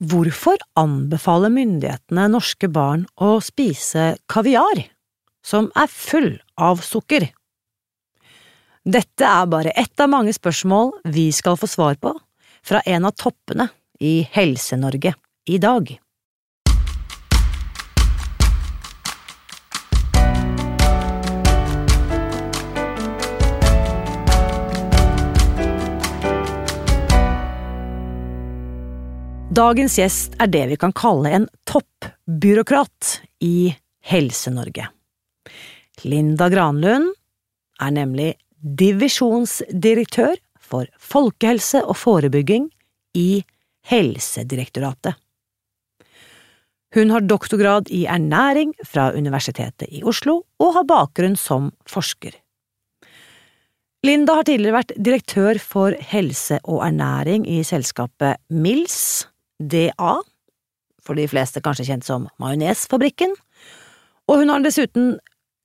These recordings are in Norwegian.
Hvorfor anbefaler myndighetene norske barn å spise kaviar, som er full av sukker? Dette er bare ett av mange spørsmål vi skal få svar på fra en av toppene i Helse-Norge i dag. Dagens gjest er det vi kan kalle en toppbyråkrat i Helse-Norge. Linda Granlund er nemlig divisjonsdirektør for folkehelse og forebygging i Helsedirektoratet. Hun har doktorgrad i ernæring fra Universitetet i Oslo og har bakgrunn som forsker. Linda har tidligere vært direktør for helse og ernæring i selskapet Mills, DA, for de fleste kanskje kjent som Majonesfabrikken, og hun har dessuten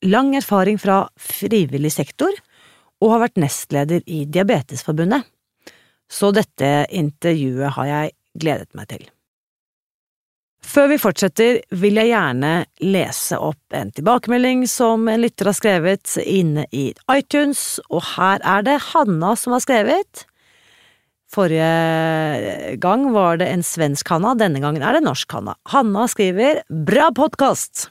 lang erfaring fra frivillig sektor og har vært nestleder i Diabetesforbundet, så dette intervjuet har jeg gledet meg til. Før vi fortsetter, vil jeg gjerne lese opp en tilbakemelding som en lytter har skrevet inne i iTunes, og her er det Hanna som har skrevet. Forrige gang var det en svensk Hanna, denne gangen er det norsk Hanna. Hanna skriver Bra podkast!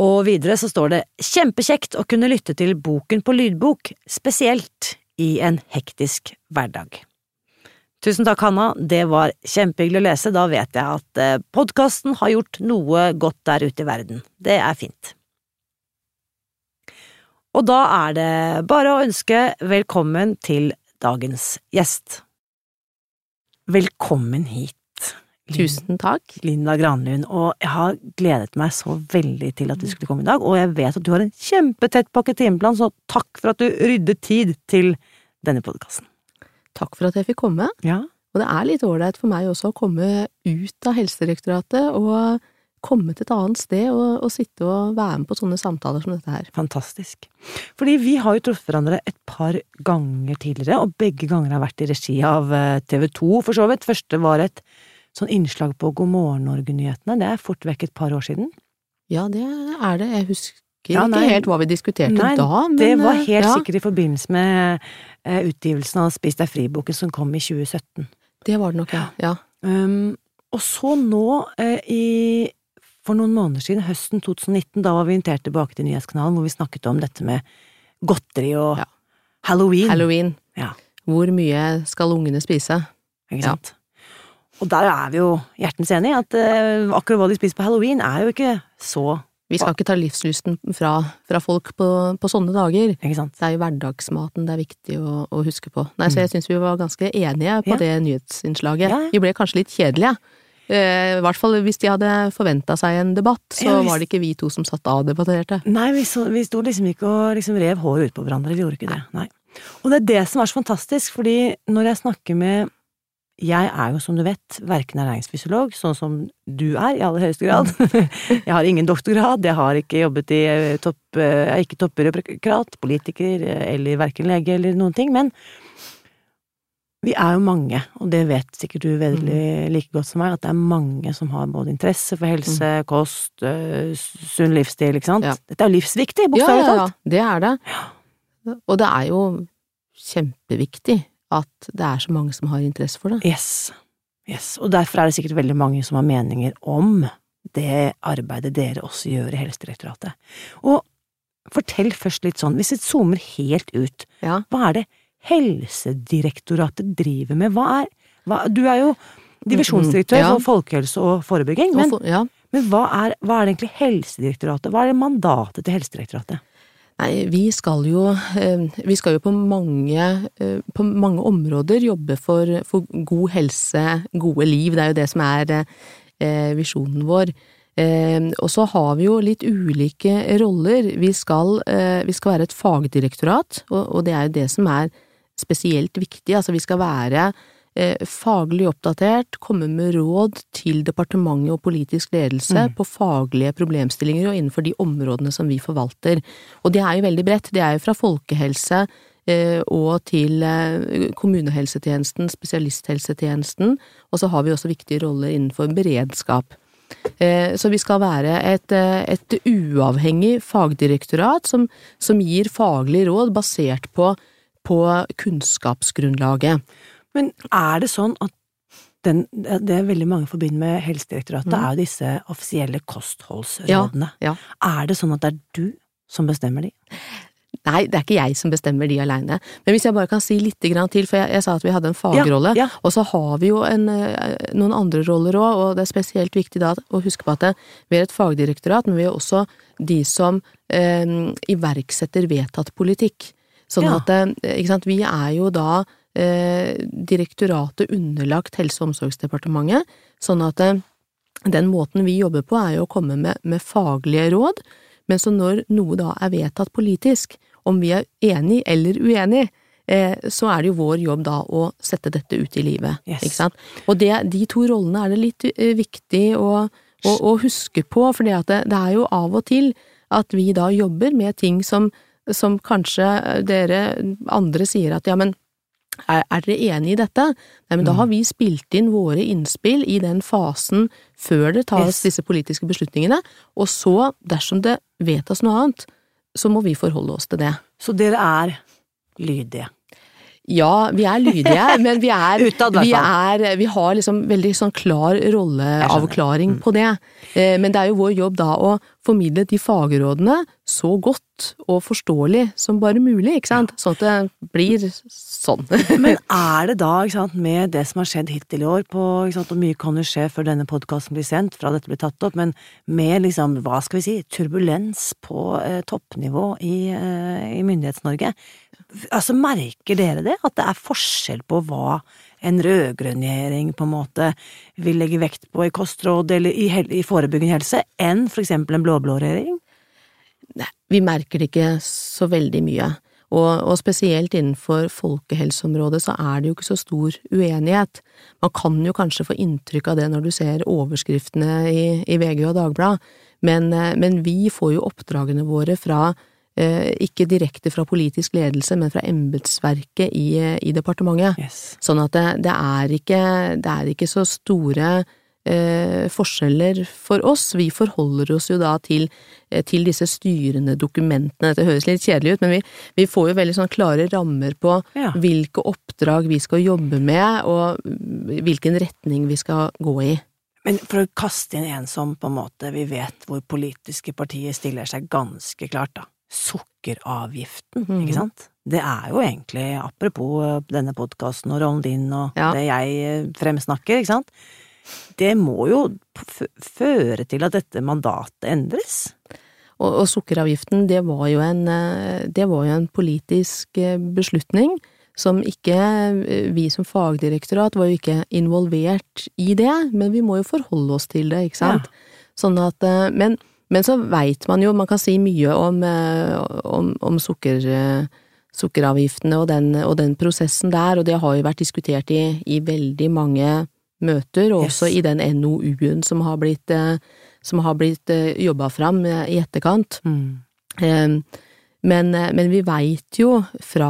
Og videre så står det Kjempekjekt å kunne lytte til boken på lydbok, spesielt i en hektisk hverdag. Tusen takk, Hanna, det var kjempehyggelig å lese, da vet jeg at eh, podkasten har gjort noe godt der ute i verden. Det er fint. Og da er det bare å ønske velkommen til dagens gjest. Velkommen hit. Tusen takk. Linda Granlund, og jeg har gledet meg så veldig til at du skulle komme i dag, og jeg vet at du har en kjempetett pakket timeplan, så takk for at du ryddet tid til denne podkasten. Takk for at jeg fikk komme. Ja. Og det er litt ålreit for meg også å komme ut av Helsedirektoratet og komme til et annet sted og, og, sitte og være med på sånne samtaler som dette her. Fantastisk. Fordi vi har jo truffet hverandre et par ganger tidligere, og begge ganger har vært i regi av eh, TV 2, for så vidt. Første var et sånn innslag på God morgen Norge-nyhetene, det er fort vekk et par år siden. Ja, det er det. Jeg husker Ja, nei. ikke helt hva vi diskuterte Nei, da, men det var eh, helt ja, sikkert i forbindelse med eh, utgivelsen av Spis deg fri-boken som kom i 2017. Det var det nok, ja. ja. Um, og så nå, eh, i for noen måneder siden, høsten 2019, da var vi invitert tilbake til Nyhetskanalen, hvor vi snakket om dette med godteri og Ja. halloween. Halloween. Ja. Hvor mye skal ungene spise? Ikke Ja. sant? Og der er vi jo hjertens enige, at uh, akkurat hva de spiser på halloween er jo ikke så Vi skal ikke ta livslysten fra, fra folk på, på sånne dager. Ikke sant? Det er jo hverdagsmaten det er viktig å, å huske på. Nei, så jeg syns vi var ganske enige på Mm. Ja. det nyhetsinnslaget. Ja, ja. Vi ble kanskje litt kjedelige. Eh, I hvert fall hvis de hadde forventa seg en debatt, så Ja, hvis- var det ikke vi to som satt og debatterte. Nei, vi, så, vi sto liksom ikke og liksom rev håret ut på hverandre, vi gjorde ikke det. Nei. Og det er det som er så fantastisk, fordi når jeg snakker med Jeg er jo, som du vet, verken ernæringsfysiolog, sånn som du er, i aller høyeste grad. Jeg har ingen doktorgrad, jeg har ikke jobbet i eh, topp... eh, Jeg er ikke toppbyråkrat, politiker eller verken lege eller noen ting, men vi er jo mange, og det vet sikkert du veldig like godt som meg, at det er mange som har både interesse for helse, kost, eh, sunn livsstil, ikke sant? Ja. Dette er jo livsviktig, bokstavelig talt. ja, ja, ja, det er det. Og det er jo kjempeviktig at det er så mange som har interesse for det. Yes. yes. Og derfor er det sikkert veldig mange som har meninger om det arbeidet dere også gjør i Helsedirektoratet. Og fortell først litt sånn, hvis vi zoomer helt ut, Ja. hva er det Helsedirektoratet driver med? Hva er hva, Du er jo divisjonsdirektør Ja. for folkehelse og forebygging, men, for- ja. men hva, er, hva er det egentlig Helsedirektoratet Hva er det mandatet til Helsedirektoratet? Nei, vi skal jo, eh, vi skal jo på mange, eh, på mange områder jobbe for, for god helse, gode liv. Det er jo det som er eh, visjonen vår. Og så har vi jo litt ulike roller. Vi skal, vi skal være et fagdirektorat, og det er jo det som er spesielt viktig. Altså vi skal være eh, faglig oppdatert, komme med råd til departementet og politisk ledelse Mm. på faglige problemstillinger og innenfor de områdene som vi forvalter. Og det er jo veldig bredt. Det er jo fra folkehelse eh, og til eh, kommunehelsetjenesten, spesialisthelsetjenesten, og så har vi også viktige roller innenfor beredskap. Eh, så vi skal være et, et uavhengig fagdirektorat som, som, gir faglig råd basert på, på kunnskapsgrunnlaget. Men er det sånn at den, det veldig mange forbinder med Helsedirektoratet, mm. er jo disse offisielle kostholdsrådene. Ja, ja. Er det sånn at det er du som bestemmer de? Nei, det er ikke jeg som bestemmer de aleine. Men hvis jeg bare kan si litt til, for jeg, jeg sa at vi hadde en fagrolle, ja, og så har vi jo en, eh, noen andre roller òg, og det er spesielt viktig da å huske på at det, vi er et fagdirektorat, men vi er også de som eh, iverksetter vedtatt politikk. Sånn at, eh, sant, vi er jo da Eh, direktoratet underlagt Helse- og omsorgsdepartementet, sånn at eh, den måten vi jobber på er jo å komme med, med faglige råd, men så når noe da er vedtatt politisk, om vi er enig eller uenig, eh, så er det jo vår jobb da å sette dette ut i livet, yes. ikke sant. Og det, de to rollene er det litt viktig å, å, å huske på, for det, det, er jo av og til at vi da jobber med ting som, som kanskje dere andre sier at ja, men er, er, dere enig i dette? Nei, men da har mm. vi spilt inn våre innspill i den fasen før det tas yes. disse politiske beslutningene, og så, dersom det vedtas noe annet, så må vi forholde oss til det. Så dere er lydige? Ja, vi er lydige, men vi er, vi, er, vi har liksom veldig sånn klar rolleavklaring mm. på det. Eh, men det er jo vår jobb da å formidle de fagrådene så godt og forståelig som bare mulig, ikke sant? Sånn at det blir sånn. Men er det da, ikke sant, med det som har skjedd hittil i år, på, ikke sant, og mye kan jo skje før denne podkasten blir sendt, fra dette blir tatt opp, men med liksom, hva skal vi si, turbulens på eh, toppnivå i, eh, i Myndighets-Norge, altså merker dere det? At det er forskjell på hva en rød-grønn regjering på en måte vil legge vekt på i kostråd eller i, i forebyggende helse, enn for eksempel en blå-blå regjering? Nei, vi merker det ikke så veldig mye. Og, og, spesielt innenfor folkehelseområdet så er det jo ikke så stor uenighet. Man kan jo kanskje få inntrykk av det når du ser overskriftene i, i VG og Dagbladet, men, eh, men, vi får jo oppdragene våre fra ikke direkte fra politisk ledelse, men fra embetsverket i, i, departementet. Yes. Sånn at det, det, er ikke, det er ikke så store eh, forskjeller for oss. Vi forholder oss jo da til, eh, til, disse styrende dokumentene. Dette høres litt kjedelig ut, men vi, vi får jo veldig sånn klare rammer på ja. hvilke oppdrag vi skal jobbe med, og hvilken retning vi skal gå i. Men for å kaste inn en som på en måte vi vet hvor politiske partier stiller seg ganske klart, da. Sukkeravgiften, mm. ikke sant? Det er jo egentlig, apropos denne podkasten og rollen din og ja. det jeg fremsnakker, ikke sant? det må jo føre til at dette mandatet endres. Og, og sukkeravgiften, det var, jo en, eh, det var jo en politisk eh, beslutning som ikke eh, Vi som fagdirektorat var jo ikke involvert i det, men vi må jo forholde oss til det, ikke sant. Ja. Sånn at Men, men så veit man jo, man kan si mye om, om, om sukker, sukkeravgiftene og den, og den, prosessen der, og det har jo vært diskutert i, i veldig mange møter, og også yes. i den NOU-en som har blitt, eh, som har blitt eh, jobba fram eh, i etterkant. Mm. Men, men, vi veit jo fra,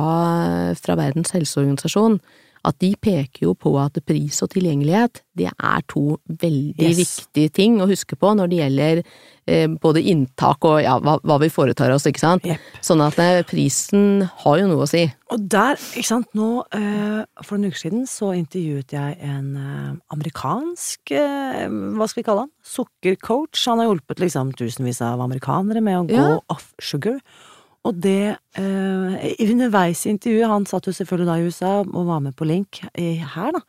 fra Verdens helseorganisasjon at de peker jo på at pris og tilgjengelighet, det er to veldig yes. viktige ting å huske på når det gjelder eh, både inntak og ja, hva, hva, vi foretar oss, ikke sant. Yep. Sånn at eh, prisen har jo noe å si. Og der, ikke sant, nå eh, for en uke siden så intervjuet jeg en eh, amerikansk, eh, hva skal vi kalle han, sukkercoach. Han har hjulpet liksom tusenvis av amerikanere med å ja. gå off sugar. Og det eh, Underveis i intervjuet, han satt jo selvfølgelig da i USA og var med på link her, da,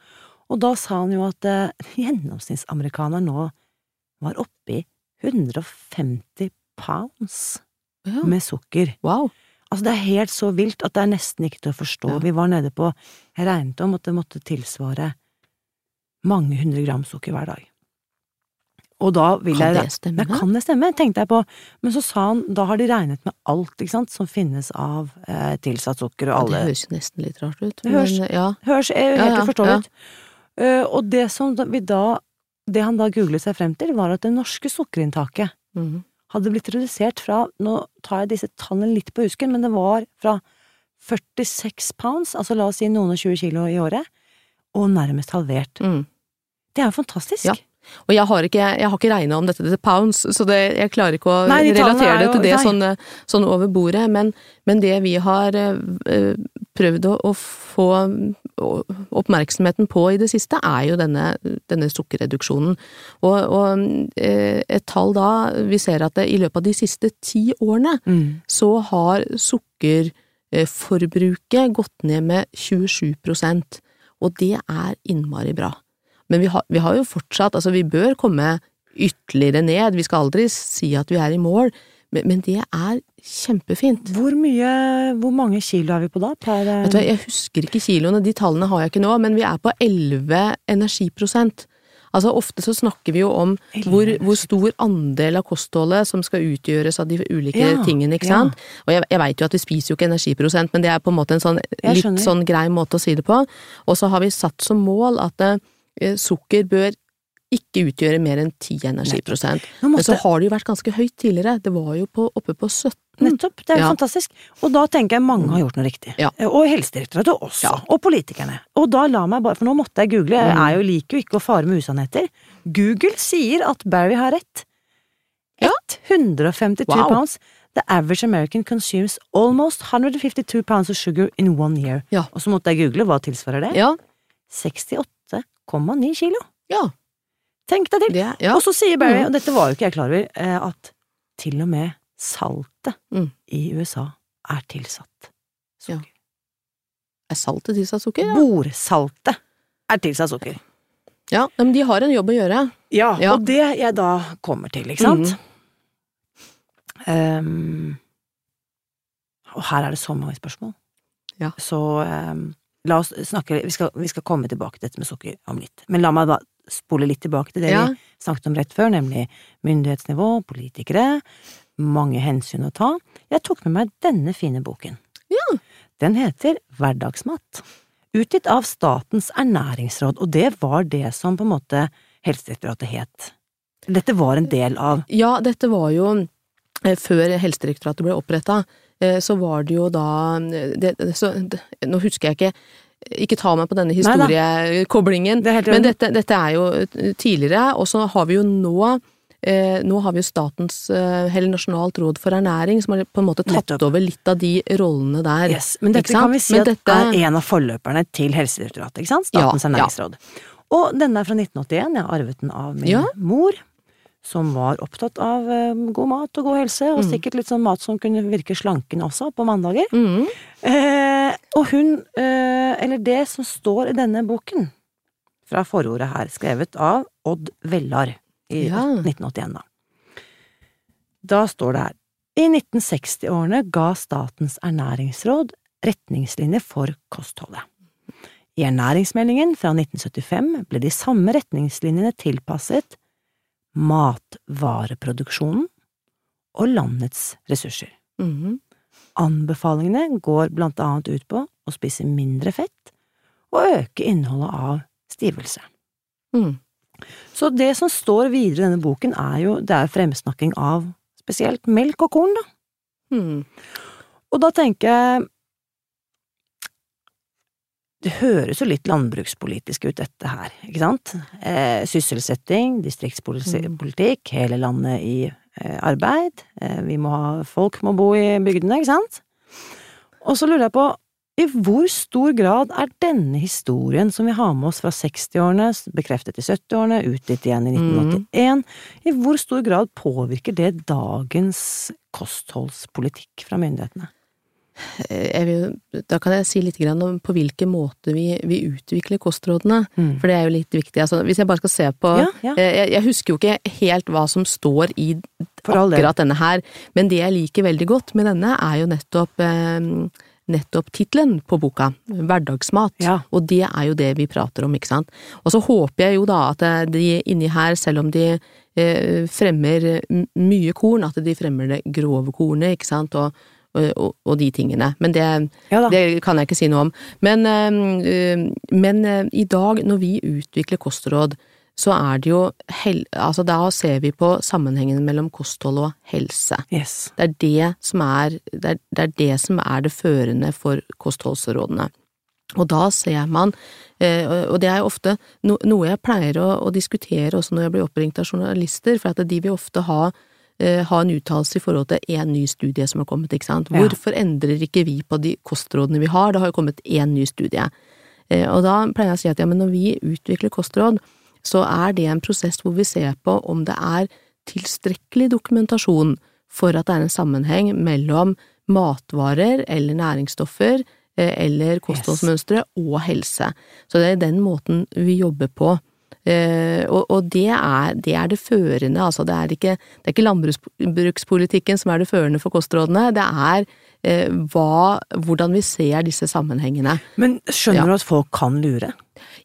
og da sa han jo at eh, gjennomsnittsamerikaneren nå var oppe i 150 pounds ja. med sukker. Wow. Altså, det er helt så vilt at det er nesten ikke til å forstå. Ja. Vi var nede på Jeg regnet om at det måtte tilsvare mange hundre gram sukker hver dag. Og da vil kan jeg det stemme? Ja, kan det stemme, tenkte jeg på. Men så sa han, da har de regnet med alt, ikke sant, som finnes av eh, tilsatt sukker og alle ja, Det høres nesten litt rart ut. Det høres, men, ja. høres helt ja, ja, uforståelig ut. Uh, og det som vi da Det han da googlet seg frem til, var at det norske sukkerinntaket mm. hadde blitt redusert fra Nå tar jeg disse tallene litt på husken, men det var fra 46 pounds, altså la oss si noen og 20 kilo i året, og nærmest halvert. Mm. Det er jo fantastisk. Ja. Og jeg har ikke, jeg har ikke regna om dette til pounds, så det, jeg klarer ikke å Nei, de relatere er det til det sånn, eh, sånn over bordet. Men, men det vi har eh, prøvd å, å få oppmerksomheten på i det siste, er jo denne, denne sukkerreduksjonen. Og, og eh, et tall da, vi ser at det, i løpet av de siste ti årene, Mm. så har sukkerforbruket gått ned med 27% og det er innmari bra. Men vi har, vi har jo fortsatt, altså vi bør komme ytterligere ned, vi skal aldri si at vi er i mål, men, men det er kjempefint. Hvor mye, hvor mange kilo er vi på da? Per, Vet du hva, jeg husker ikke kiloene, de tallene har jeg ikke nå, men vi er på 11 energiprosent. Altså Ofte så snakker vi jo om hvor, hvor stor andel av kostholdet som skal utgjøres av de ulike Ja, tingene, ikke ja. sant. Og jeg, jeg veit jo at vi spiser jo ikke energiprosent, men det er på en måte en sånn litt sånn grei måte å si det på. Og så har vi satt som mål at eh, Eh, sukker bør ikke utgjøre mer enn 10 energiprosent. Men så har det jo vært ganske høyt tidligere, det var jo på, oppe på 17. Nettopp, det er jo ja. fantastisk. Og da tenker jeg mange har gjort noe riktig. Ja. Eh, og Helsedirektoratet også, ja. og politikerne. Og da la meg bare, for nå måtte jeg google, jeg mm. er jo liker jo ikke å fare med usannheter. Google sier at Barry har rett. 152 wow. pounds. The average American consumes almost 152 pounds of sugar in one year. Og så måtte jeg google, hva tilsvarer det? 68 2,9 kilo! Ja. Tenk deg til! Det, ja. Og så sier Barry, mm. og dette var jo ikke jeg klar over, eh, at til og med saltet mm. i USA er tilsatt sukker. Ja. Er saltet tilsatt sukker? Ja. Bordsaltet er tilsatt sukker. Ja, men de har en jobb å gjøre. Ja, ja. og det jeg da kommer til, ikke sant. Mm. Um, og her er det så mange spørsmål. Ja. Så um, la oss snakke vi skal, vi skal komme tilbake til dette med sukker om litt. Men la meg da spole litt tilbake til det Ja. vi snakket om rett før, nemlig myndighetsnivå, politikere, mange hensyn å ta. Jeg tok med meg denne fine boken. Ja. Den heter Hverdagsmat. Utgitt av Statens ernæringsråd, og det var det som på en måte Helsedirektoratet het. Dette var en del av Ja, dette var jo eh, før Helsedirektoratet ble oppretta, så var det jo da eh, det, så, det, Nå husker jeg ikke ikke ta meg på denne historiekoblingen, Det men dette, dette er jo eh, tidligere, og så har vi jo nå eh, nå har vi jo Statens, eh, eller Nasjonalt råd for ernæring, som har på en måte tatt Nettopp. over litt av de rollene der. Yes, men dette kan vi si Men at dette- er en av forløperne til Helsedirektoratet, ikke sant? Statens Ja, ja. ernæringsråd. Og denne er fra 1981, jeg har arvet den av min Ja. mor, som var opptatt av eh, god mat og god helse, og Mm. sikkert litt sånn mat som kunne virke slankende også, på mandager. Mm. Eh, og hun, eh, eller det som står i denne boken, fra forordet her, skrevet av Odd Vellar i Ja. 1981, da. Da står det her I 1960-årene ga Statens ernæringsråd retningslinjer for kostholdet. I ernæringsmeldingen fra 1975 ble de samme retningslinjene tilpasset matvareproduksjonen og landets ressurser. Mhm. Anbefalingene går blant annet ut på å spise mindre fett og øke innholdet av stivelse. Mm. Så det som står videre i denne boken, er jo det er fremsnakking av spesielt melk og korn, da. Mm. Og da tenker jeg Det høres jo litt landbrukspolitisk ut, dette her, ikke sant? Eh, sysselsetting, distriktspolitikk, hele landet i eh, arbeid, eh, vi må ha Folk må bo i bygdene, ikke sant? Og så lurer jeg på, i hvor stor grad er denne historien som vi har med oss fra 60-årene, bekreftet i 70-årene, utgitt igjen i 1981, i hvor stor grad påvirker det dagens kostholdspolitikk fra myndighetene? Eh, vil, da kan jeg si litt om på hvilken måte vi, vi utvikler kostrådene, for det er jo litt viktig. Altså, hvis jeg bare skal se på Ja, ja. Eh, Jeg, jeg husker jo ikke helt hva som står i akkurat denne her, men det jeg liker veldig godt med denne, er jo nettopp eh, Nettopp tittelen på boka, Hverdagsmat, Ja. og det er jo det vi prater om, ikke sant. Og så håper jeg jo da at eh, de inni her, selv om de eh, fremmer mye korn, at de fremmer det grove kornet, ikke sant, og, og, og de tingene. Men det, Ja det kan jeg ikke si noe om. Men, eh, men eh, i dag, når vi utvikler kostråd, så er det jo altså da ser vi på sammenhengen mellom kosthold og helse. Yes. Det er det som er det, er, det, er det som er det førende for kostholdsrådene. Og da ser man, eh, og det er jo ofte noe jeg pleier å, å diskutere også når jeg blir oppringt av journalister, for at de vil ofte ha, ha en uttalelse i forhold til én ny studie som har kommet, ikke sant. Hvorfor ja. endrer ikke vi på de kostrådene vi har, det har jo kommet én ny studie. Eh, og da pleier jeg å si at ja, men når vi utvikler kostråd, så er det en prosess hvor vi ser på om det er tilstrekkelig dokumentasjon for at det er en sammenheng mellom matvarer eller næringsstoffer eh, eller kostholdsmønstre yes. og helse. Så det er den måten vi jobber på. Uh, og, og det, er, det, er, det førende, altså det er ikke, det er ikke landbrukspolitikken som er det førende for kostrådene, det er uh, hva, hvordan vi ser disse sammenhengene. Men skjønner ja. du at folk kan lure?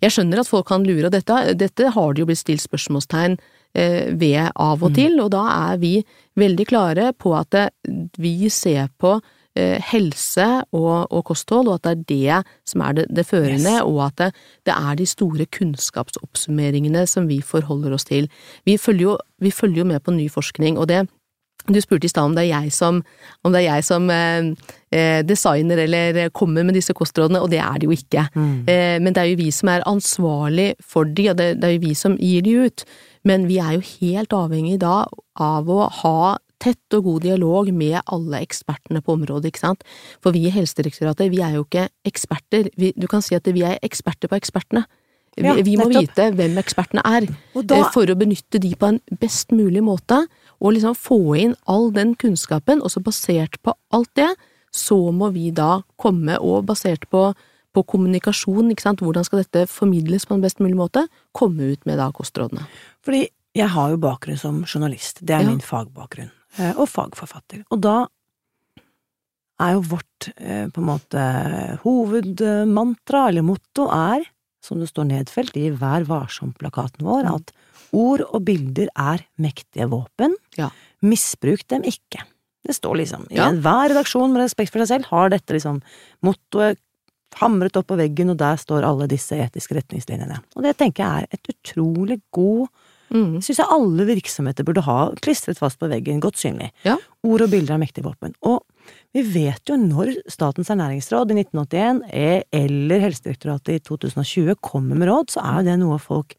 Jeg skjønner at folk kan lure, og dette, dette har det jo blitt stilt spørsmålstegn eh, ved av og mm. til, og da er vi veldig klare på at eh, vi ser på eh, helse og, og, kosthold, og at det er det som er det, det førende, yes. og at det, det, er de store kunnskapsoppsummeringene som vi forholder oss til. Vi følger jo, vi følger jo med på ny forskning, og det du spurte i stad om det er jeg som, det er jeg som eh, eh, designer eller kommer med disse kostrådene, og det er det jo ikke. Mm. Eh, men det er jo vi som er ansvarlig for de, og det, det, er jo vi som gir de ut. Men vi er jo helt avhengig da av å ha tett og god dialog med alle ekspertene på området, ikke sant. For vi i Helsedirektoratet, vi er jo ikke eksperter. Vi, du kan si at vi er eksperter på ekspertene. Vi, ja, vi må vite hvem ekspertene er, da... Eh, for å benytte de på en best mulig måte og liksom få inn all den kunnskapen, og så basert på alt det, så må vi da komme, og basert på, på kommunikasjon, ikke sant, hvordan skal dette formidles på en best mulig måte, komme ut med da kostrådene. Fordi jeg har jo bakgrunn som journalist, det er ja. min fagbakgrunn, og fagforfatter, og da er jo vårt eh, på en måte hovedmantra, eller motto, er, som det står nedfelt i Vær varsom-plakaten vår, mm. at Ord og bilder er mektige våpen. Ja. Misbruk dem ikke. Det står liksom i ja. enhver redaksjon med respekt for seg selv har dette liksom mottoet hamret opp på veggen, og der står alle disse etiske retningslinjene. Og det tenker jeg er et utrolig god mm. Syns jeg alle virksomheter burde ha klistret fast på veggen, godt synlig. Ja. Ord og bilder er mektige våpen. Og vi vet jo når Statens ernæringsråd i 1981 eller Helsedirektoratet i 2020 kommer med råd, så er jo det noe folk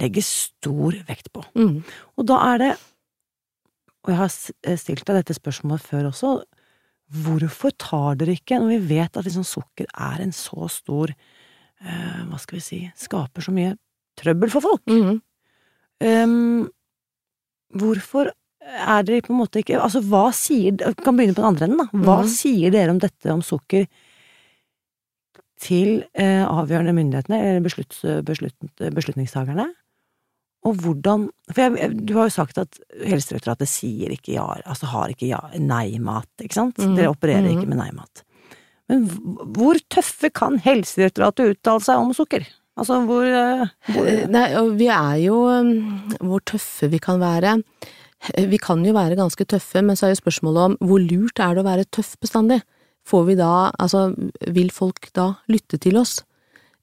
legger stor vekt på. Mm. Og da er det, og jeg har eh, stilt deg dette spørsmålet før også, hvorfor tar dere ikke, når vi vet at liksom sukker er en så stor eh, Hva skal vi si Skaper så mye trøbbel for folk. Mm. Um, hvorfor er dere på en måte ikke Altså, hva sier Vi Kan begynne på den andre enden, da. Hva mm. sier dere om dette om sukker til eh, avgjørende myndighetene, eller beslutt, beslutt, beslutningstakerne? Og hvordan For jeg, du har jo sagt at Helsedirektoratet sier ikke ja, altså har ikke ja, nei-mat, ikke sant? Mm. Dere opererer mm. ikke med nei-mat. Men hvor tøffe kan Helsedirektoratet uttale seg om sukker? Altså, hvor, eh, hvor Nei, vi er jo mm, Hvor tøffe vi kan være. Vi kan jo være ganske tøffe, men så er jo spørsmålet om hvor lurt er det å være tøff bestandig? Får vi da Altså, vil folk da lytte til oss?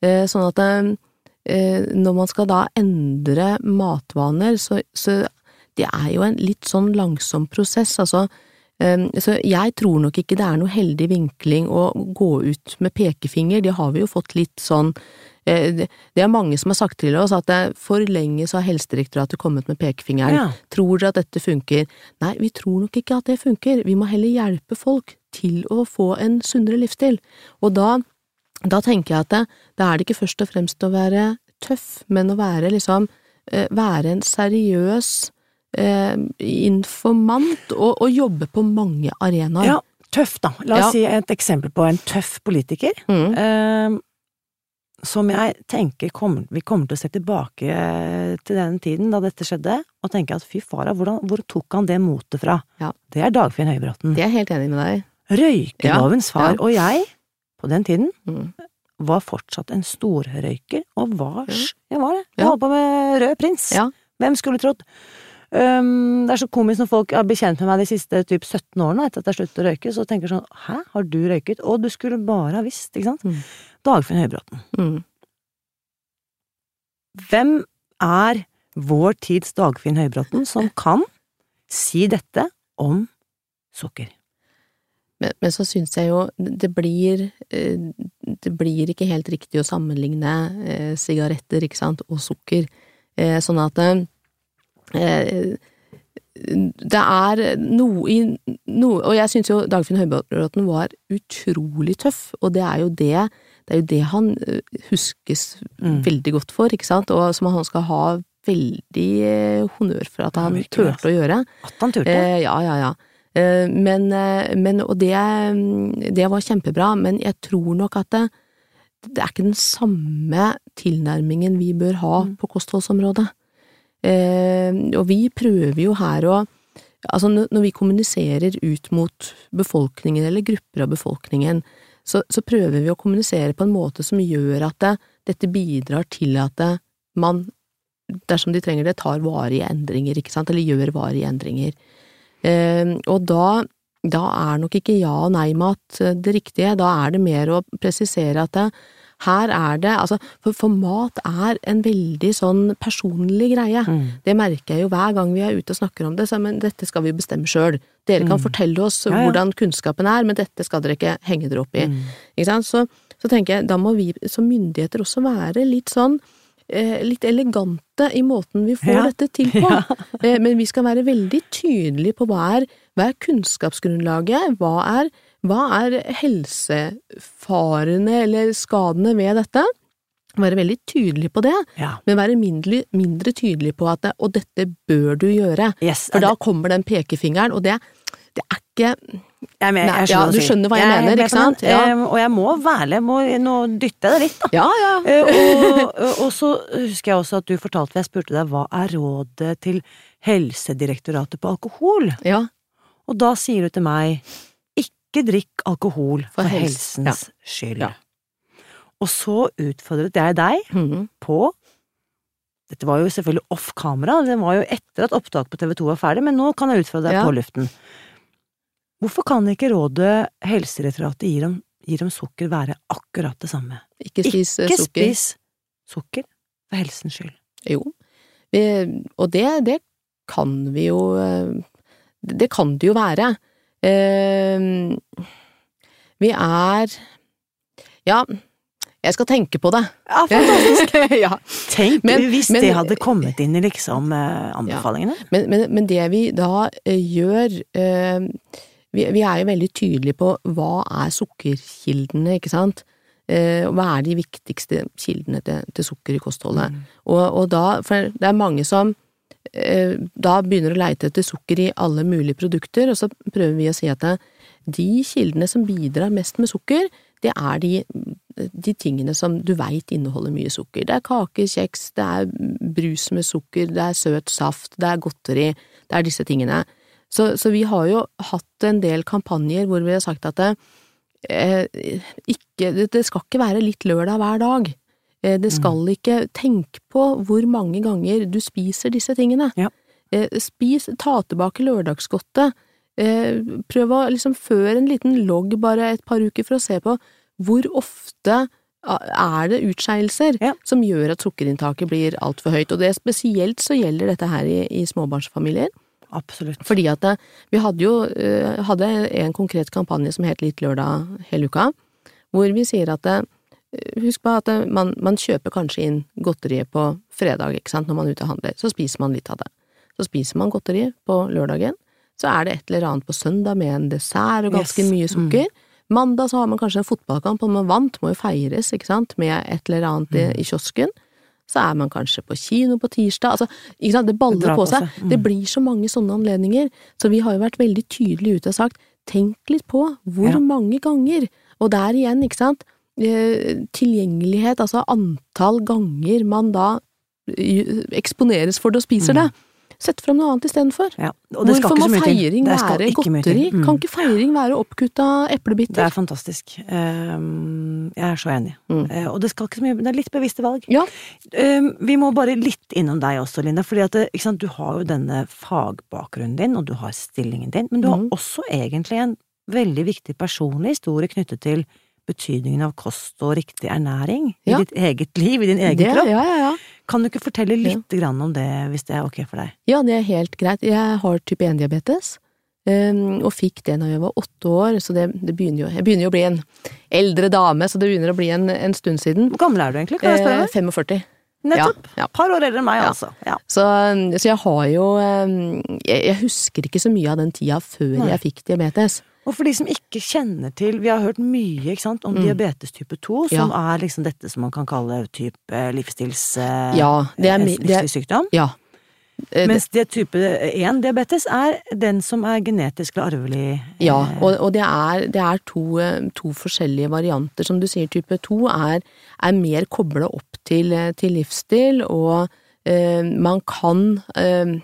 Eh, sånn at Eh, når man skal da endre matvaner, så, så det er jo en litt sånn langsom prosess, altså. Eh, så jeg tror nok ikke det er noe heldig vinkling å gå ut med pekefinger, det har vi jo fått litt sånn eh, det er mange som har sagt til oss at for lenge så har Helsedirektoratet kommet med pekefingeren. Ja. Tror dere at dette funker? Nei, vi tror nok ikke at det funker. Vi må heller hjelpe folk til å få en sunnere livsstil. Og da da tenker jeg at det, da er det ikke først og fremst å være tøff, men å være liksom eh, være en seriøs eh, informant og, og, jobbe på mange arenaer. Ja, tøff, da. La oss ja. si et eksempel på en tøff politiker. Mm. Eh, som jeg tenker kommer, vi kommer til å se tilbake eh, til den tiden da dette skjedde, og tenke at fy fara, hvor tok han det motet fra? Ja. Det er Dagfinn Høybråten. Det er jeg helt enig med deg. Røykelovens far. Og jeg på den tiden, mm. var fortsatt en storrøyker, og var Jeg var det. Jeg holdt på med Rød prins. Ja. Hvem skulle trodd? Um, det er så komisk når folk har blitt kjent med meg de siste typ 17 årene etter at jeg sluttet å røyke, så tenker sånn Hæ, har du røyket? Å, du skulle bare ha visst, ikke sant? Mm. Dagfinn Høybråten. Mm. Hvem er vår tids Dagfinn Høybråten som kan si dette om sukker. Men, men så syns jeg jo det blir eh, Det blir ikke helt riktig å sammenligne eh, sigaretter, ikke sant, og sukker. Eh, sånn at eh, det er noe i noe, Og jeg syns jo Dagfinn Høybråten var utrolig tøff, og det er jo det det er jo det han eh, huskes mm. veldig godt for, ikke sant, og som han skal ha veldig eh, honnør for at han turte å gjøre. At han turte? Eh, ja, ja, ja. Eh, men, eh, men, og det, det var kjempebra, men jeg tror nok at det, det er ikke den samme tilnærmingen vi bør ha mm. på kostholdsområdet. Eh, og vi prøver jo her å Altså, når vi kommuniserer ut mot befolkningen, eller grupper av befolkningen, så, så, prøver vi å kommunisere på en måte som gjør at det, dette bidrar til at man, dersom de trenger det, tar varige endringer, ikke sant, eller gjør varige endringer. Eh, og da, da er nok ikke ja og nei-mat det riktige, da er det mer å presisere at det, her er det altså, for, for, mat er en veldig sånn personlig greie. Mm. Det merker jeg jo hver gang vi er ute og snakker om det, så men dette skal vi bestemme sjøl. Dere kan mm. fortelle oss ja, ja. hvordan kunnskapen er, men dette skal dere ikke henge dere opp i. Mm. Ikke sant? Så, så, tenker jeg, da må vi som myndigheter også være litt sånn eh, litt elegante i måten vi får ja. dette til på. Eh, men vi skal være veldig tydelige på hva er, hva er kunnskapsgrunnlaget, hva er hva er helsefarene eller skadene ved dette? Være veldig tydelig på det, ja. men være mindre, mindre, tydelig på at det, og dette bør du gjøre. Yes, For da kommer den pekefingeren, og det, det er ikke jeg mener, Nei, ja, du skjønner hva jeg, jeg mener, ikke sant? Ja. og jeg må være må nå dytte det litt, da. Ja, ja. Eh, og, og, så husker jeg også at du fortalte, jeg spurte deg hva er rådet til Helsedirektoratet på alkohol? Ja. Og da sier du til meg ikke drikk alkohol for, for helsens ja. skyld. Ja. Og så utfordret jeg deg mm på Dette var jo selvfølgelig off kamera, det var jo etter at opptaket på TV 2 var ferdig, men nå kan jeg utfordre deg ja. på luften. Hvorfor kan ikke rådet Helsedirektoratet gir om, gir om sukker være akkurat det samme? Ikke spis ikke sukker. spis sukker for helsens skyld. Jo, vi, og det, det kan vi jo eh, Det kan det jo være. Uh, vi er Ja, jeg skal tenke på det. Ja, fantastisk! ja. Tenk men, hvis men, det hadde kommet inn i liksom uh, anbefalingene. Ja. Men, men, men, det vi da uh, gjør uh, vi, vi, er jo veldig tydelige på hva er sukkerkildene, ikke sant? Uh, hva er de viktigste kildene til, til sukker i kostholdet? Mm. Og, og, da, for det er mange som Eh, da begynner å leite etter sukker i alle mulige produkter, og så prøver vi å si at de kildene som bidrar mest med sukker, det er de, de tingene som du veit inneholder mye sukker. Det er kaker, kjeks, det er brus med sukker, det er søt saft, det er godteri, det er disse tingene. Så, så vi har jo hatt en del kampanjer hvor vi har sagt at det, eh, ikke, det skal ikke være litt lørdag hver dag. Eh, det skal mm. ikke Tenk på hvor mange ganger du spiser disse tingene. Ja. Eh, spis, ta tilbake lørdagsgodtet. Eh, prøv å liksom føre en liten logg bare et par uker for å se på hvor ofte er det utskeielser ja. som gjør at sukkerinntaket blir altfor høyt. Og det spesielt så gjelder dette her i, i småbarnsfamilier. Absolutt. Fordi at vi hadde jo hadde en konkret kampanje som het Litt lørdag hele uka, hvor vi sier at Husk på at man, man, kjøper kanskje inn godteriet på fredag, ikke sant, når man er ute og handler, så spiser man litt av det. Så spiser man godteriet på lørdagen, så er det et eller annet på søndag med en dessert og ganske yes. mye sukker. Mm. Mandag så har man kanskje en fotballkamp, og man vant, må jo feires, ikke sant, med et eller annet mm. i kiosken. Så er man kanskje på kino på tirsdag, altså, ikke sant, det baller på seg. Mm. Det blir så mange sånne anledninger, så vi har jo vært veldig tydelige ute og sagt, tenk litt på hvor ja. mange ganger, og der igjen, ikke sant, tilgjengelighet, altså antall ganger man da eh, eksponeres for det og spiser det. Sett fram noe annet istedenfor. Ja, Hvorfor må feiring være godteri? Mm. Kan ikke feiring være oppkutta eplebiter? Det er fantastisk. Um, jeg er så enig. Mm. Uh, og det skal ikke så mye Det er litt bevisste valg. Ja. Um, vi må bare litt innom deg også, Linda. fordi at sant, du har jo denne fagbakgrunnen din, og du har stillingen din, men du har mm. også egentlig en veldig viktig personlig historie knyttet til betydningen av kost og riktig ernæring ja. i ditt eget liv, i din egen det, kropp. Ja, ja, Kan du ikke fortelle litt grann om det, hvis det er ok for deg? Ja, det er helt greit. Jeg har type 1-diabetes, og fikk det da jeg var åtte år, så det, det begynner jo Jeg begynner jo å bli en eldre dame, så det begynner å bli en, en stund siden. Hvor gammel er du egentlig? Kan jeg spørre Eh, deg? 45. Nettopp. Ja, ja. Par år eldre enn meg, Ja. altså. Ja. Så, så jeg har jo eh, jeg, jeg husker ikke så mye av den tida før Nei. jeg fikk diabetes. Og for de som ikke kjenner til Vi har hørt mye sant, om Mm. diabetes type 2, som er liksom dette som man kan kalle type livsstils... eh, Ja, er eh, er- livsstilssykdom. Ja. Eh, Mens det type 1-diabetes er den som er genetisk eller arvelig. Ja, og, og det er, det er to, to forskjellige varianter. Som du sier, type 2 er, er mer kobla opp til, til livsstil, og eh, man kan eh,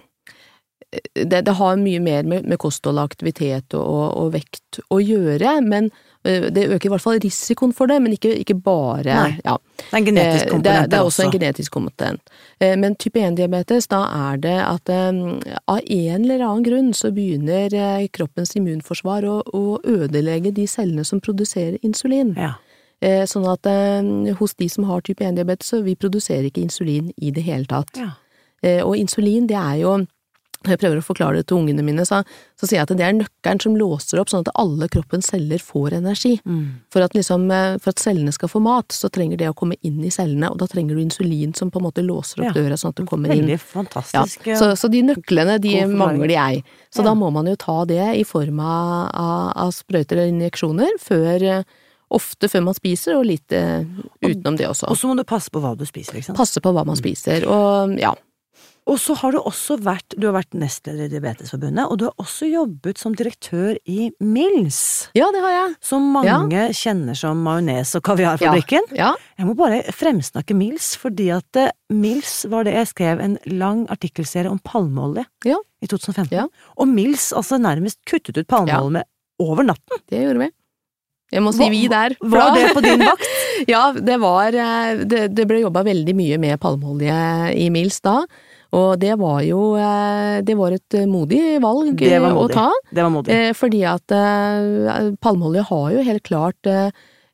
det, det har mye mer med, med kosthold, aktivitet og, og, og vekt å gjøre, men eh, det øker i hvert fall risikoen for det, men ikke, ikke bare ja. Det er en genetisk Eh, komponent det, det er også en genetisk komponent. Eh, Men type 1-diabetes, da er det at av en eller annen grunn så begynner kroppens immunforsvar å, å ødelegge de cellene som produserer insulin. Ja. Sånn at hos de som har type 1-diabetes, så vi produserer ikke insulin i det hele tatt. ja. Og insulin, det er jo når jeg prøver å forklare det til ungene mine, så, så sier jeg at det er nøkkelen som låser opp sånn at alle kroppens celler får energi. Mm. For at, liksom, eh, for at cellene skal få mat, så trenger det å komme inn i cellene, og da trenger du insulin som på en måte låser opp Ja. døra sånn at du kommer inn. Veldig Ja, fantastisk. så, så de nøklene, de mangler jeg. Så Ja. da må man jo ta det i form av, av, av sprøyter eller injeksjoner, før, eh, ofte før man spiser, og litt eh, utenom det også. Og så må du passe på hva du spiser, ikke sant. Passe på hva man spiser, og ja. Og så har du også vært, du har vært nestleder i Diabetesforbundet, og du har også jobbet som direktør i Mills. Ja, det har jeg. Som mange kjenner som majones- og kaviarfabrikken. Ja. Jeg må bare fremsnakke Mills, fordi at eh, Mills var det jeg skrev en lang artikkelserie om palmeolje Ja. i 2015. Ja. Og Mills altså nærmest kuttet ut palmeolje over natten. Det gjorde vi. Jeg må si vi der. Var det på din vakt? Ja, det var eh, Det, det ble jobba veldig mye med palmeolje i Mills da. Og det var jo eh, Det var et modig valg eh, å ta. Det var modig. Eh, Fordi at palmeolje har jo helt klart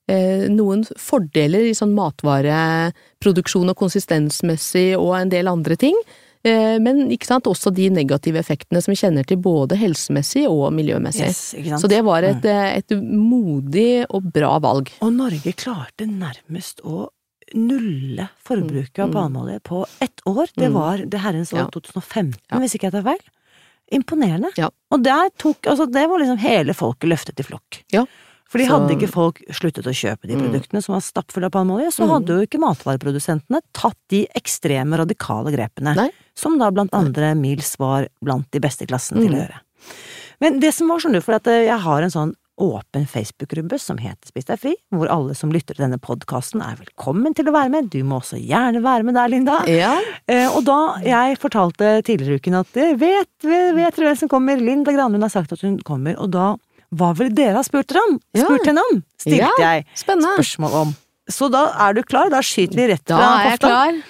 noen fordeler i sånn matvareproduksjon og konsistensmessig og en del andre ting. Men ikke sant, også de negative effektene som vi kjenner til både helsemessig og miljømessig. Yes? Så det var et, eh, et modig og bra valg. Og Norge klarte nærmest å nulle forbruket av Mm. palmeolje på ett år. Det Mm. var det herrens år 2015, Ja. hvis ikke jeg tar feil. Imponerende. Ja. Og tok, altså det var liksom hele folket løftet i flokk. Ja. For de hadde ikke folk sluttet å kjøpe de Mm. produktene som var stappfulle av palmeolje, så Mm. hadde jo ikke matvareprodusentene tatt de ekstreme, radikale grepene. Nei. Som da blant andre Mills var blant de beste i klassen til å Mm. gjøre. Men det som var sånn, for at eh, jeg har en sånn åpen Facebook-gruppe som heter Spis deg fri, hvor alle som lytter til denne podkasten er velkommen til å være med. Du må også gjerne være med der, Linda. Ja, Eh, og da jeg fortalte tidligere i uken at jeg vet, vet, vet dere hvem som kommer, Linda Granlund har sagt at hun kommer, og da hva ville dere ha spurt om? Ja. Spurt henne om, stilte Ja. jeg spørsmål om. Så da er du klar, da skyter vi rett fra Da er jeg hofta. klar.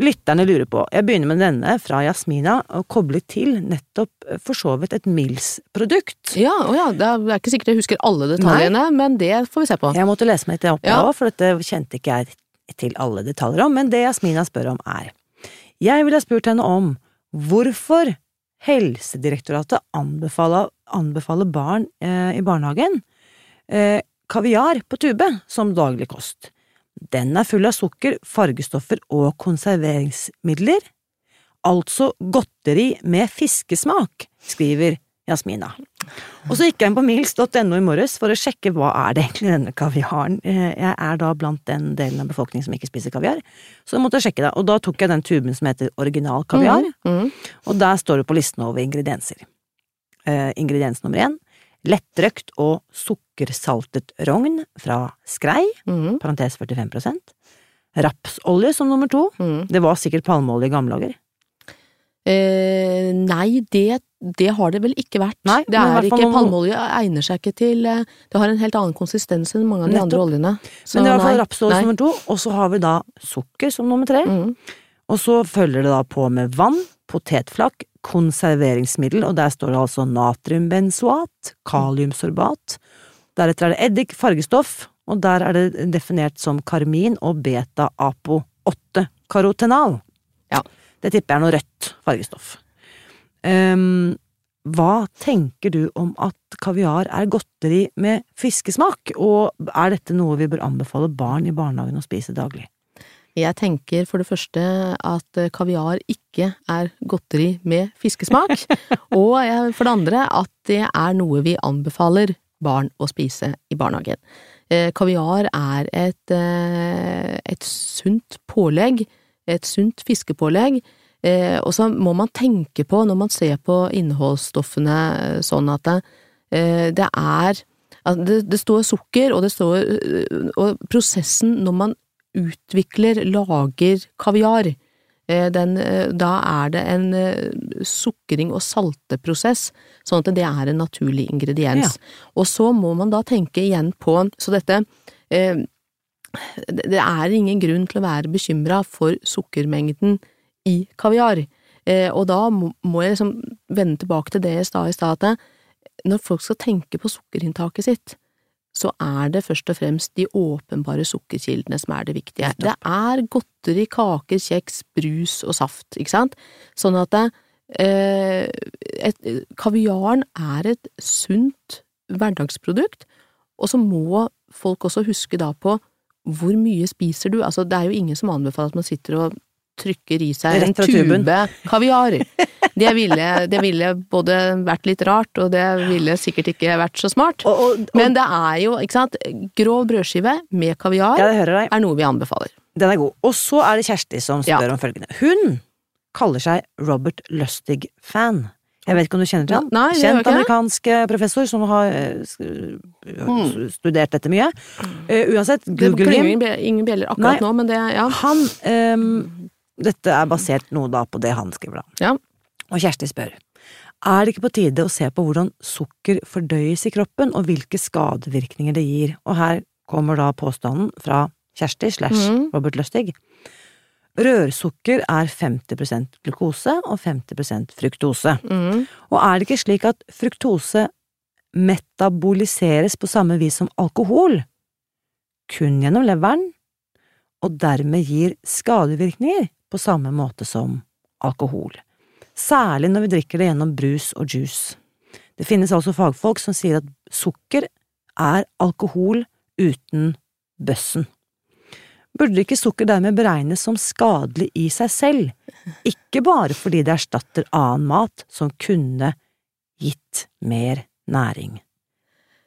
Lytterne lurer på, jeg begynner med denne fra Jasmina, og kobler til nettopp eh, for så vidt et Mills-produkt. Ja, ja, det er ikke sikkert jeg husker alle detaljene, men det får vi se på. Jeg måtte lese meg litt opp Ja. ja. for dette kjente ikke jeg til alle detaljer om, men det Jasmina spør om er Jeg ville ha spurt henne om hvorfor Helsedirektoratet anbefaler, anbefaler barn eh, i barnehagen eh, kaviar på tube som daglig kost. Den er full av sukker, fargestoffer og konserveringsmidler. Altså godteri med fiskesmak, skriver Jasmina. Og så gikk jeg inn på mils.no i morges for å sjekke hva er det egentlig denne kaviaren Eh, Jeg er da blant den delen av befolkningen som ikke spiser kaviar, så jeg måtte jeg sjekke det. Og da tok jeg den tuben som heter original kaviar, Mm, og der står det på listen over ingredienser. Eh, ingrediens nummer én lettrøkt og sukkersaltet rogn fra skrei, mm, parentes 45% rapsolje som nummer to. mm. Det var sikkert palmeolje i gamle dager. Eh, nei, det, det har det vel ikke vært. Nei, det er ikke, noen- Palmeolje egner seg ikke til eh, Det har en helt annen konsistens enn mange av de andre oljene. Så Men det er i hvert fall rapsolje nei. som nummer to, og så har vi da sukker som nummer tre. Mm, Og så følger det da på med vann, potetflakk, konserveringsmiddel, og der står det altså natriumbenzoat, kaliumsorbat. Deretter er det eddik, fargestoff, og der er det definert som karmin og beta-apo 8 beta-karotenal. Ja. Det tipper jeg er noe rødt fargestoff. Um, hva tenker du om at kaviar er godteri med fiskesmak, og er dette noe vi bør anbefale barn i barnehagen å spise daglig? Jeg tenker for det første at kaviar ikke er godteri med fiskesmak, og for det andre at det er noe vi anbefaler barn å spise i barnehagen. Eh, kaviar er et, eh, et sunt pålegg, et sunt fiskepålegg, eh, og så må man tenke på når man ser på innholdsstoffene sånn at det, det er det, det står sukker, og det står Og prosessen når man utvikler, lager kaviar, den, eh, da er det en eh, sukring- og salteprosess, sånn at det er en naturlig ingrediens. Og så må man da tenke igjen på Så dette eh, Det er ingen grunn til å være bekymra for sukkermengden i kaviar. Eh, og da må jeg liksom vende tilbake til det jeg sa i stad, at når folk skal tenke på sukkerinntaket sitt, så er det først og fremst de åpenbare sukkerkildene som er det viktige. Det er godteri, kaker, kjeks, brus og saft, ikke sant? Sånn at det, eh, et, kaviaren er et sunt hverdagsprodukt, og så må folk også huske da på hvor mye spiser du? Altså, det er jo ingen som anbefaler at man sitter og trykker i seg en tube kaviar. Det ville, det ville både vært litt rart, og det ville sikkert ikke vært så smart. Og, og, og, Men det er jo, ikke sant, grov brødskive med kaviar ja, er noe vi anbefaler. Den er god. Og så er det Kjersti som spør Ja. om følgende. Hun kaller seg Robert Lustig-fan. Jeg vet ikke om du kjenner til han? Nei, Kjent amerikansk eh, professor som har eh, studert dette mye. Uh, uansett, google him. ingen bjeller akkurat Nei. nå, men det, ja. Han ehm, Dette er basert noe da på det han skriver, da. Ja. Og Kjersti spør. Er det ikke på tide å se på hvordan sukker fordøyes i kroppen, og hvilke skadevirkninger det gir? Og her kommer da påstanden fra Kjersti slash Mhm. Robert Lustig. Rørsukker er 50% glukose og 50% fruktose. Mm. Og er det ikke slik at fruktose metaboliseres på samme vis som alkohol, kun gjennom leveren, og dermed gir skadevirkninger på samme måte som alkohol, særlig når vi drikker det gjennom brus og juice. Det finnes altså fagfolk som sier at sukker er alkohol uten bøssen. Burde ikke sukker dermed beregnes som skadelig i seg selv, ikke bare fordi det erstatter annen mat som kunne gitt mer næring?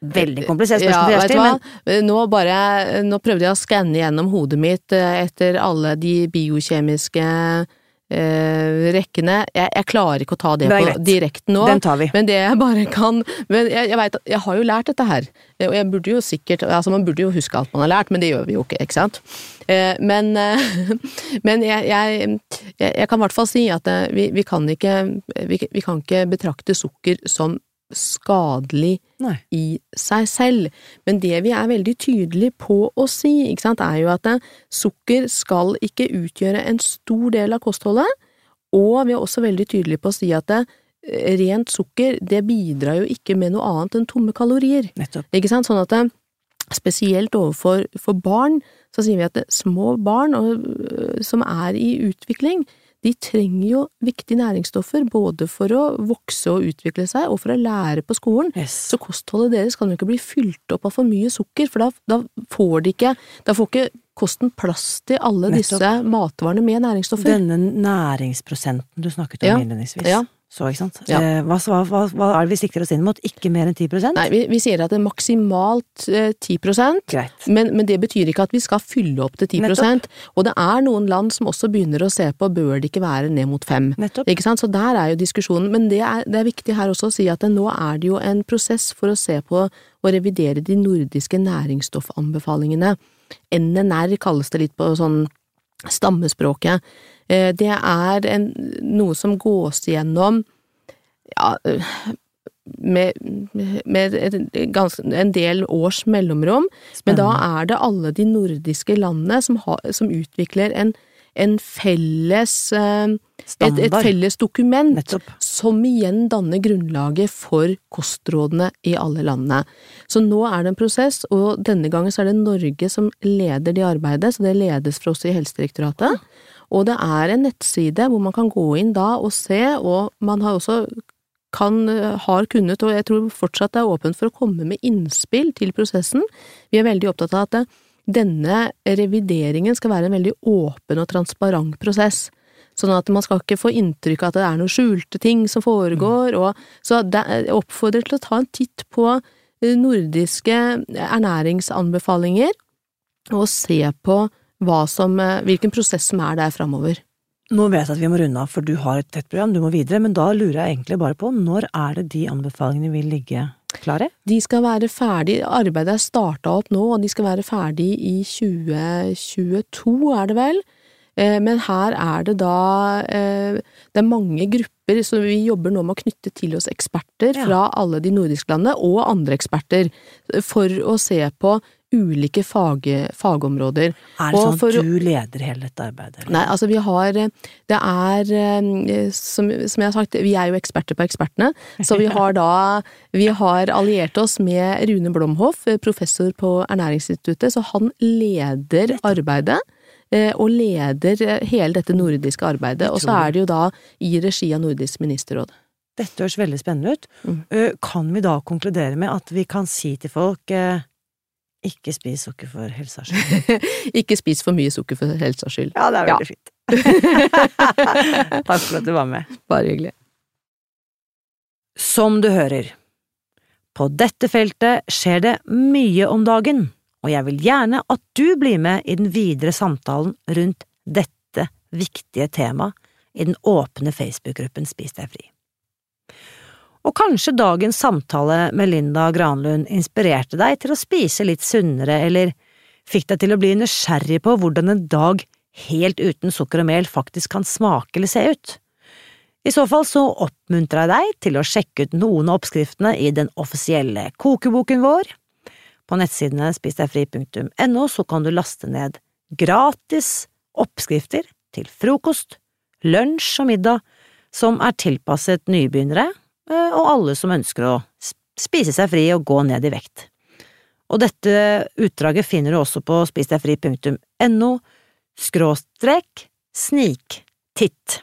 Veldig komplisert spørsmål, Ja, Kjersti, men? Nå bare, nå prøvde jeg å skanne gjennom hodet mitt eh, etter alle de biokjemiske eh, rekkene. Jeg, jeg klarer ikke å ta det, Det på direkten nå. den tar vi. Men det jeg bare kan Men jeg, jeg vet jeg har jo lært dette her, og jeg burde jo sikkert Altså, man burde jo huske alt man har lært, men det gjør vi jo ikke, ikke sant? Eh, Men, eh, men jeg, jeg, jeg, jeg kan i hvert fall si at eh, vi, vi kan ikke vi, vi kan ikke betrakte sukker som skadelig Nei. i seg selv. Men det vi er veldig tydelige på å si, ikke sant, er jo at sukker skal ikke utgjøre en stor del av kostholdet, og vi er også veldig tydelige på å si at eh, rent sukker, det bidrar jo ikke med noe annet enn tomme kalorier. Nettopp. Ikke sant? Sånn at det, spesielt overfor for barn, så sier vi at små barn og, øh, som er i utvikling, de trenger jo viktige næringsstoffer både for å vokse og utvikle seg, og for å lære på skolen. Yes. Så kostholdet deres kan jo ikke bli fylt opp av for mye sukker, for da, da får de ikke Da får ikke kosten plass til alle Nettopp. disse matvarene med næringsstoffer. Denne næringsprosenten du snakket om Ja. innledningsvis. Ja. Så, ikke sant? Ja. Eh, Hva, hva, hva, hva er det vi sikter oss inn mot? Ikke mer enn 10 Nei, vi, vi sier at det er maksimalt eh, 10 Greit. Men, men det betyr ikke at vi skal fylle opp til 10 Nettopp. Og det er noen land som også begynner å se på bør det ikke være ned mot 5 Nettopp. Ikke sant? Så der er jo diskusjonen. Men det er, det er viktig her også å si at det, nå er det jo en prosess for å se på å revidere de nordiske næringsstoffanbefalingene. NNR kalles det litt på sånn stammespråket. Eh, Det er en, noe som gås gjennom ja, med, med ganske, en del års mellomrom, men da er det alle de nordiske landene som, ha, som utvikler en, en felles eh, et, et felles dokument Nettopp. som igjen danner grunnlaget for kostrådene i alle landene. Så nå er det en prosess, og denne gangen så er det Norge som leder det arbeidet, så det ledes for oss i Helsedirektoratet. Og det er en nettside hvor man kan gå inn da og se, og man har også kan, har kunnet, og jeg tror fortsatt det er åpent for å komme med innspill til prosessen. Vi er veldig opptatt av at denne revideringen skal være en veldig åpen og transparent prosess. Sånn at man skal ikke få inntrykk av at det er noen skjulte ting som foregår, og så jeg oppfordrer til å ta en titt på eh, nordiske ernæringsanbefalinger, og se på som, eh, hvilken prosess som er der framover. Nå vet jeg at vi må runde av, for du har et tett program, du må videre, men da lurer jeg egentlig bare på, når er det de anbefalingene vil ligge klare? De skal være ferdig, arbeidet er starta opp nå, og de skal være ferdig i 2022, er det vel? Eh, men her er det da eh, Det er mange grupper, så vi jobber nå med å knytte til oss eksperter fra alle de nordiske landene, og andre eksperter, for å se på ulike fag, fagområder. Er det sånn at du leder hele dette arbeidet? Eller? Nei, altså vi har Det er eh, som, som, jeg har sagt, vi er jo eksperter på ekspertene. Så vi har da Vi har alliert oss med Rune Blomhoff, professor på Ernæringsinstituttet, så han leder arbeidet. Eh, og leder hele dette nordiske arbeidet. Og så er det jo da i regi av Nordisk ministerråd. Dette høres veldig spennende ut. Mm. Eh, kan vi da konkludere med at vi kan si til folk ikke spis sukker for helsa skyld. ikke spis for mye sukker for helsa skyld. Ja, det er veldig ja. fint. Takk for at du var med. Bare hyggelig. Som du hører, på dette feltet skjer det mye om dagen, og jeg vil gjerne at du blir med i den videre samtalen rundt dette viktige temaet i den åpne Facebook-gruppen Spis deg fri. Og kanskje dagens samtale med Linda Granlund inspirerte deg til å spise litt sunnere, eller fikk deg til å bli nysgjerrig på hvordan en dag helt uten sukker og mel faktisk kan smake eller se ut. I så fall så oppmuntrer jeg deg til å sjekke ut noen av oppskriftene i den offisielle kokeboken vår. På nettsidene spisdegfri.no så kan du laste ned gratis oppskrifter til frokost, lunsj og middag som er tilpasset nybegynnere og alle som ønsker å spise seg fri og gå ned i vekt. Og dette utdraget finner du også på spisdegfri.no skråstrek sniktitt.